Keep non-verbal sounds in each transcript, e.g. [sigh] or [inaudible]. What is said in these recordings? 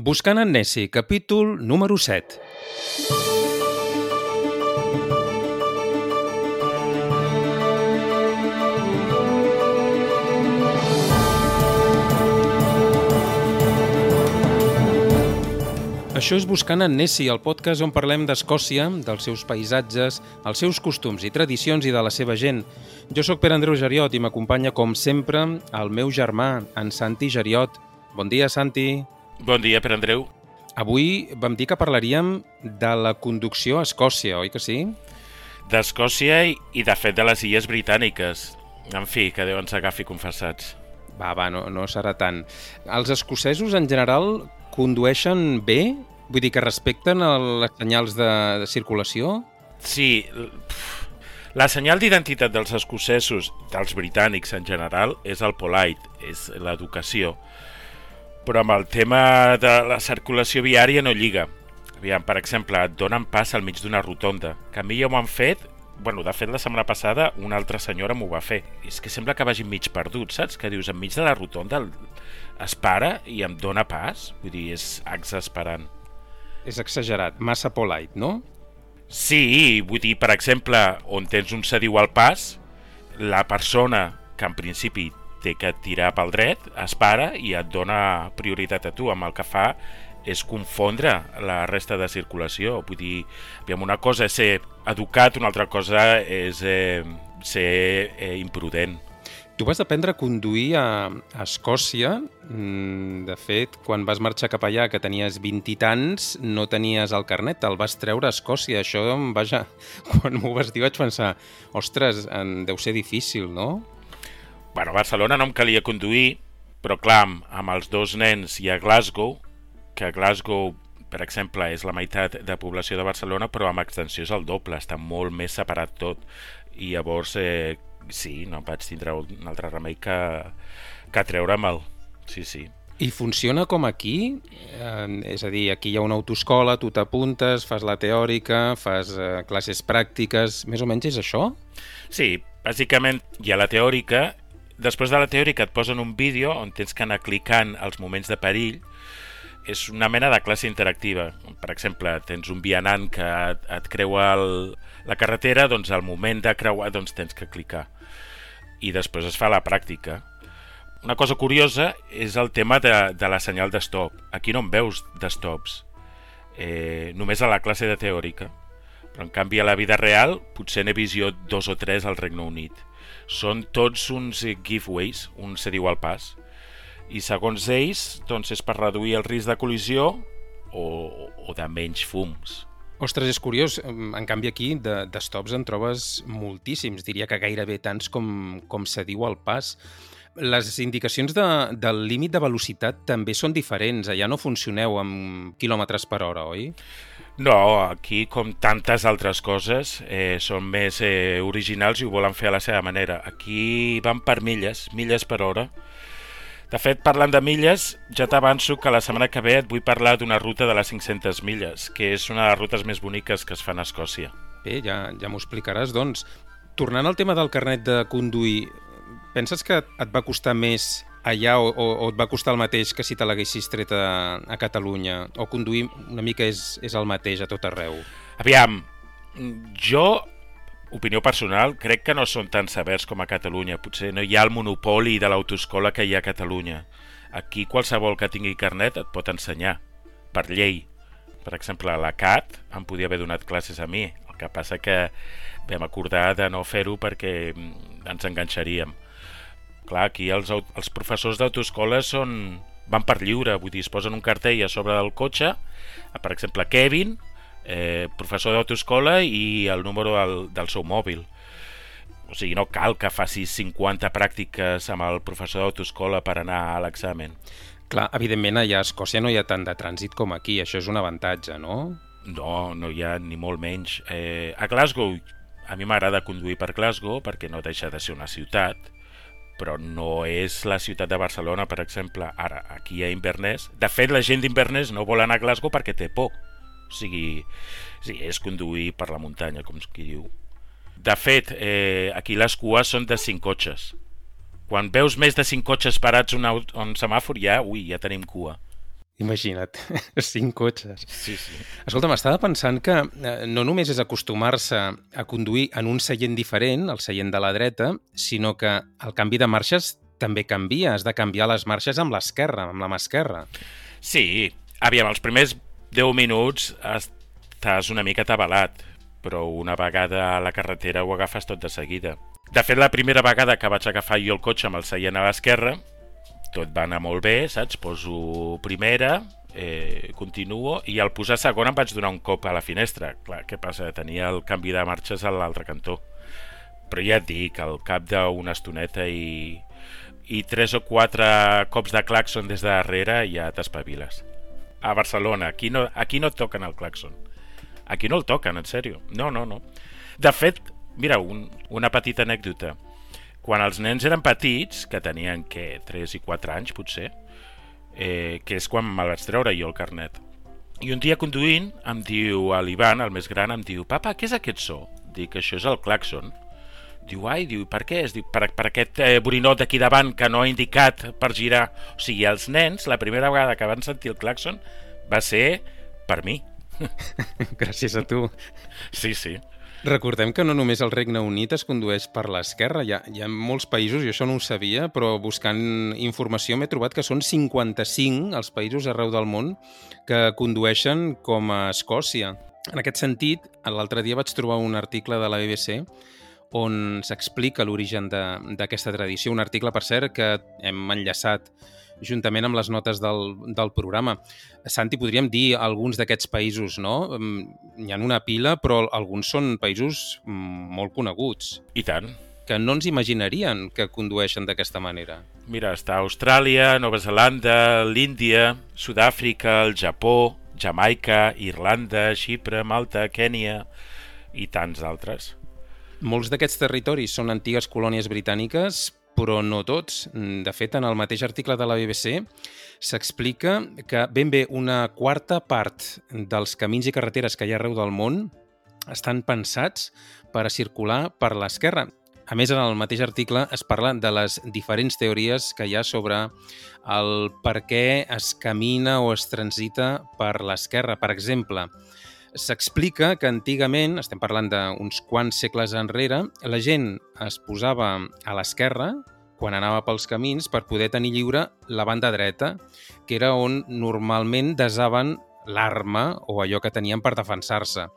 Buscant en Nessie, capítol número 7. Això és Buscant en Nessie, el podcast on parlem d'Escòcia, dels seus paisatges, els seus costums i tradicions i de la seva gent. Jo sóc Pere Andreu Geriot i m'acompanya, com sempre, el meu germà, en Santi Geriot. Bon dia, Santi. Bon dia, Pere Andreu. Avui vam dir que parlaríem de la conducció a Escòcia, oi que sí? D'Escòcia i, i, de fet, de les Illes Britàniques. En fi, que Déu ens agafi confessats. Va, va, no, no serà tant. Els escocesos, en general, condueixen bé? Vull dir que respecten el, les senyals de, de circulació? Sí, la senyal d'identitat dels escocesos, dels britànics en general, és el polite, és l'educació. Però amb el tema de la circulació viària no lliga. Aviam, per exemple, et donen pas al mig d'una rotonda, que a mi ja m'ho han fet bueno, de fet, la setmana passada una altra senyora m'ho va fer. És que sembla que vagi mig perdut, saps? Que dius, enmig de la rotonda es para i em dona pas. Vull dir, és exasperant. És exagerat, massa polite, no? Sí, vull dir, per exemple, on tens un sediu al pas, la persona que en principi té que tirar pel dret, es para i et dona prioritat a tu, amb el que fa és confondre la resta de circulació. Vull dir, aviam, una cosa és ser educat, una altra cosa és eh, ser eh, imprudent. Tu vas aprendre a conduir a, Escòcia. Mm, de fet, quan vas marxar cap allà, que tenies 20 i tants, no tenies el carnet, el vas treure a Escòcia. Això, vaja, [laughs] quan m'ho vas dir vaig pensar, ostres, en deu ser difícil, no? Bueno, a Barcelona no em calia conduir, però clar, amb els dos nens i a Glasgow, que Glasgow, per exemple, és la meitat de població de Barcelona, però amb extensió és el doble, està molt més separat tot. I llavors, eh, sí, no vaig tindre un altre remei que, que treure-me'l. Sí, sí. I funciona com aquí? Eh, és a dir, aquí hi ha una autoscola, tu t'apuntes, fas la teòrica, fas eh, classes pràctiques, més o menys és això? Sí, bàsicament hi ha la teòrica, després de la teòrica et posen un vídeo on tens que anar clicant els moments de perill és una mena de classe interactiva. Per exemple, tens un vianant que et, et creua el, la carretera, doncs al moment de creuar doncs tens que clicar. I després es fa la pràctica. Una cosa curiosa és el tema de, de la senyal d'estop. Aquí no en veus d'estops, eh, només a la classe de teòrica. Però en canvi a la vida real potser n'he visió dos o tres al Regne Unit. Són tots uns giveaways, un se diu al pas i segons ells doncs és per reduir el risc de col·lisió o, o de menys fums. Ostres, és curiós. En canvi, aquí d'estops de, en trobes moltíssims. Diria que gairebé tants com, com se diu al pas. Les indicacions de, del límit de velocitat també són diferents. Allà no funcioneu amb quilòmetres per hora, oi? No, aquí, com tantes altres coses, eh, són més eh, originals i ho volen fer a la seva manera. Aquí van per milles, milles per hora, de fet, parlant de milles, ja t'avanço que la setmana que ve et vull parlar d'una ruta de les 500 milles, que és una de les rutes més boniques que es fan a Escòcia. Bé, ja, ja m'ho explicaràs, doncs. Tornant al tema del carnet de conduir, penses que et va costar més allà o, o, o et va costar el mateix que si te l'haguessis tret a, a Catalunya? O conduir una mica és, és el mateix a tot arreu? Aviam, jo opinió personal, crec que no són tan severs com a Catalunya. Potser no hi ha el monopoli de l'autoescola que hi ha a Catalunya. Aquí qualsevol que tingui carnet et pot ensenyar, per llei. Per exemple, la CAT em podia haver donat classes a mi. El que passa que vam acordar de no fer-ho perquè mm, ens enganxaríem. Clar, aquí els, els professors d'autoescola són van per lliure, vull dir, es posen un cartell a sobre del cotxe, per exemple, Kevin, eh, professor d'autoescola i el número del, del seu mòbil. O sigui, no cal que facis 50 pràctiques amb el professor d'autoescola per anar a l'examen. Clar, evidentment allà a Escòcia no hi ha tant de trànsit com aquí, això és un avantatge, no? No, no hi ha ni molt menys. Eh, a Glasgow, a mi m'agrada conduir per Glasgow perquè no deixa de ser una ciutat, però no és la ciutat de Barcelona, per exemple. Ara, aquí a Inverness... De fet, la gent d'Inverness no vol anar a Glasgow perquè té por o sigui, sí, és conduir per la muntanya, com qui diu. De fet, eh, aquí les cues són de 5 cotxes. Quan veus més de 5 cotxes parats un, un semàfor, ja, ui, ja tenim cua. Imagina't, [laughs] cinc cotxes. Sí, sí. Escolta, m'estava pensant que eh, no només és acostumar-se a conduir en un seient diferent, el seient de la dreta, sinó que el canvi de marxes també canvia. Has de canviar les marxes amb l'esquerra, amb la mà esquerra. Sí, aviam, els primers 10 minuts estàs una mica tabalat, però una vegada a la carretera ho agafes tot de seguida. De fet, la primera vegada que vaig agafar jo el cotxe amb el seient a l'esquerra, tot va anar molt bé, saps? Poso primera, eh, continuo, i al posar segona em vaig donar un cop a la finestra. Clar, què passa? Tenia el canvi de marxes a l'altre cantó. Però ja et dic, al cap d'una estoneta i, i tres o quatre cops de claxon des de darrere ja t'espaviles. A Barcelona, aquí no, aquí no toquen el claxon. Aquí no el toquen, en sèrio. No, no, no. De fet, mira, un, una petita anècdota. Quan els nens eren petits, que tenien, què, 3 i 4 anys, potser, eh, que és quan me'l vaig treure jo el carnet. I un dia conduint em diu, a l'Ivan, el més gran, em diu, papa, què és aquest so? Dic, això és el claxon. Diu, ai, diu, per què? Es diu, per, per aquest eh, borinot d'aquí davant que no ha indicat per girar. O sigui, els nens, la primera vegada que van sentir el claxon va ser per mi. [laughs] Gràcies a tu. Sí, sí. Recordem que no només el Regne Unit es condueix per l'esquerra, hi, hi ha molts països, i això no ho sabia, però buscant informació m'he trobat que són 55 els països arreu del món que condueixen com a Escòcia. En aquest sentit, l'altre dia vaig trobar un article de la BBC on s'explica l'origen d'aquesta tradició, un article, per cert, que hem enllaçat juntament amb les notes del, del programa. Santi, podríem dir alguns d'aquests països, no? Mm, hi ha una pila, però alguns són països mm, molt coneguts. I tant. Que no ens imaginarien que condueixen d'aquesta manera. Mira, està Austràlia, Nova Zelanda, l'Índia, Sud-àfrica, el Japó, Jamaica, Irlanda, Xipre, Malta, Kènia i tants altres. Molts d'aquests territoris són antigues colònies britàniques, però no tots. De fet, en el mateix article de la BBC s'explica que ben bé una quarta part dels camins i carreteres que hi ha arreu del món estan pensats per a circular per l'esquerra. A més, en el mateix article es parla de les diferents teories que hi ha sobre el per què es camina o es transita per l'esquerra. Per exemple, s'explica que antigament, estem parlant d'uns quants segles enrere, la gent es posava a l'esquerra quan anava pels camins per poder tenir lliure la banda dreta, que era on normalment desaven l'arma o allò que tenien per defensar-se.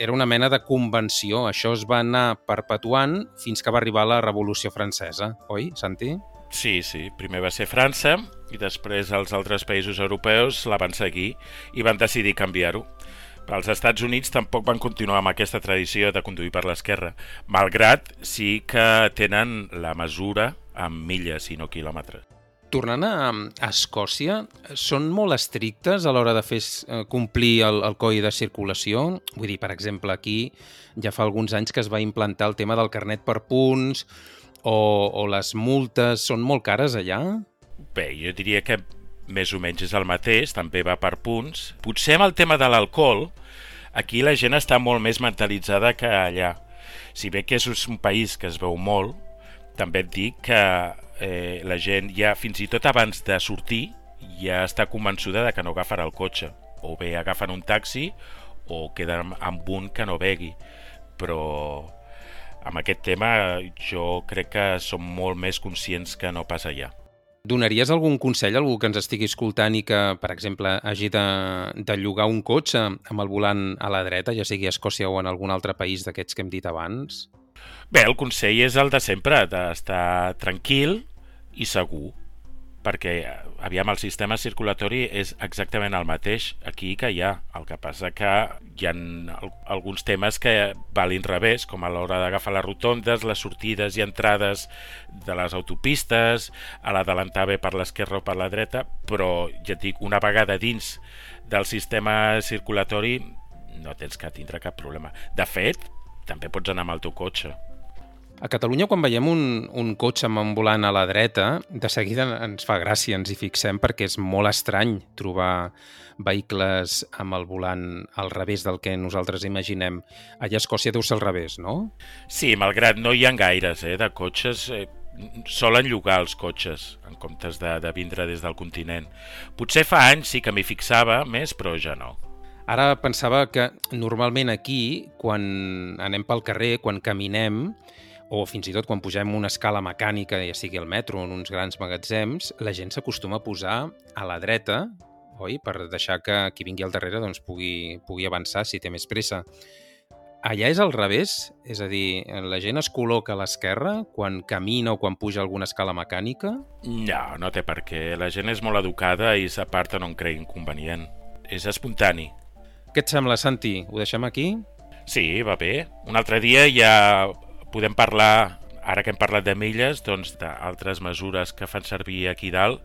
Era una mena de convenció. Això es va anar perpetuant fins que va arribar la Revolució Francesa, oi, Santi? Sí, sí. Primer va ser França i després els altres països europeus la van seguir i van decidir canviar-ho. Els Estats Units tampoc van continuar amb aquesta tradició de conduir per l'esquerra, malgrat sí que tenen la mesura amb milles i no quilòmetres. Tornant a, a Escòcia, són molt estrictes a l'hora de fer eh, complir el, el codi de circulació? Vull dir, per exemple, aquí ja fa alguns anys que es va implantar el tema del carnet per punts o, o les multes són molt cares allà? Bé, jo diria que més o menys és el mateix, també va per punts. Potser amb el tema de l'alcohol, aquí la gent està molt més mentalitzada que allà. Si bé que és un país que es veu molt, també et dic que eh, la gent ja fins i tot abans de sortir ja està convençuda de que no agafarà el cotxe o bé agafen un taxi o queden amb un que no begui però amb aquest tema jo crec que som molt més conscients que no passa allà. Donaries algun consell a algú que ens estigui escoltant i que, per exemple, hagi de, de llogar un cotxe amb el volant a la dreta, ja sigui a Escòcia o en algun altre país d'aquests que hem dit abans? Bé, el consell és el de sempre, d'estar tranquil i segur, perquè, aviam, el sistema circulatori és exactament el mateix aquí que allà. El que passa que hi ha alguns temes que valin revés, com a l'hora d'agafar les rotondes, les sortides i entrades de les autopistes, a l'adelantar bé per l'esquerra o per la dreta, però, ja et dic, una vegada dins del sistema circulatori no tens que tindre cap problema. De fet, també pots anar amb el teu cotxe. A Catalunya, quan veiem un, un cotxe amb un volant a la dreta, de seguida ens fa gràcia, ens hi fixem, perquè és molt estrany trobar vehicles amb el volant al revés del que nosaltres imaginem. Allà a Escòcia deu ser al revés, no? Sí, malgrat no hi ha gaires, eh, de cotxes... Eh, solen llogar els cotxes en comptes de, de vindre des del continent. Potser fa anys sí que m'hi fixava més, però ja no. Ara pensava que normalment aquí, quan anem pel carrer, quan caminem, o fins i tot quan pugem una escala mecànica, ja sigui el metro o en uns grans magatzems, la gent s'acostuma a posar a la dreta, oi? Per deixar que qui vingui al darrere doncs, pugui, pugui avançar si té més pressa. Allà és al revés? És a dir, la gent es col·loca a l'esquerra quan camina o quan puja alguna escala mecànica? No, no té per què. La gent és molt educada i s'aparta no en crec inconvenient. És espontani. Què et sembla, Santi? Ho deixem aquí? Sí, va bé. Un altre dia ja podem parlar, ara que hem parlat de milles, doncs d'altres mesures que fan servir aquí dalt,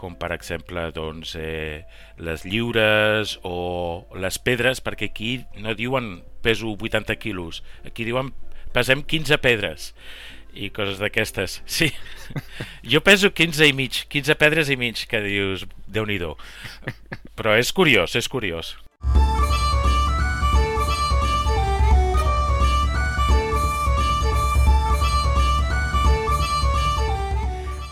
com per exemple doncs, eh, les lliures o les pedres, perquè aquí no diuen peso 80 quilos, aquí diuen pesem 15 pedres i coses d'aquestes. [laughs] Sí, jo peso 15 i mig, 15 pedres i mig, que dius, déu nhi Però és curiós, és curiós.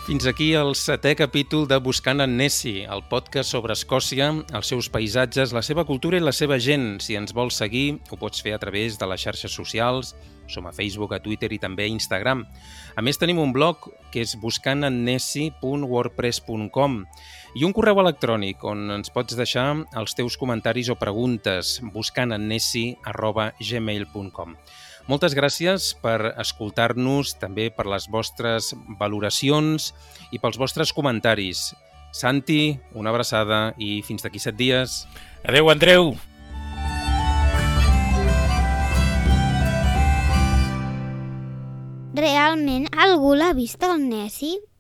Fins aquí el setè capítol de Buscant en Nessie, el podcast sobre Escòcia, els seus paisatges, la seva cultura i la seva gent. Si ens vols seguir, ho pots fer a través de les xarxes socials, som a Facebook, a Twitter i també a Instagram. A més, tenim un blog que és buscantennessi.wordpress.com i un correu electrònic on ens pots deixar els teus comentaris o preguntes buscantennessi.gmail.com moltes gràcies per escoltar-nos, també per les vostres valoracions i pels vostres comentaris. Santi, una abraçada i fins d'aquí set dies. Adeu, Andreu! Realment algú l'ha vist el Nessi?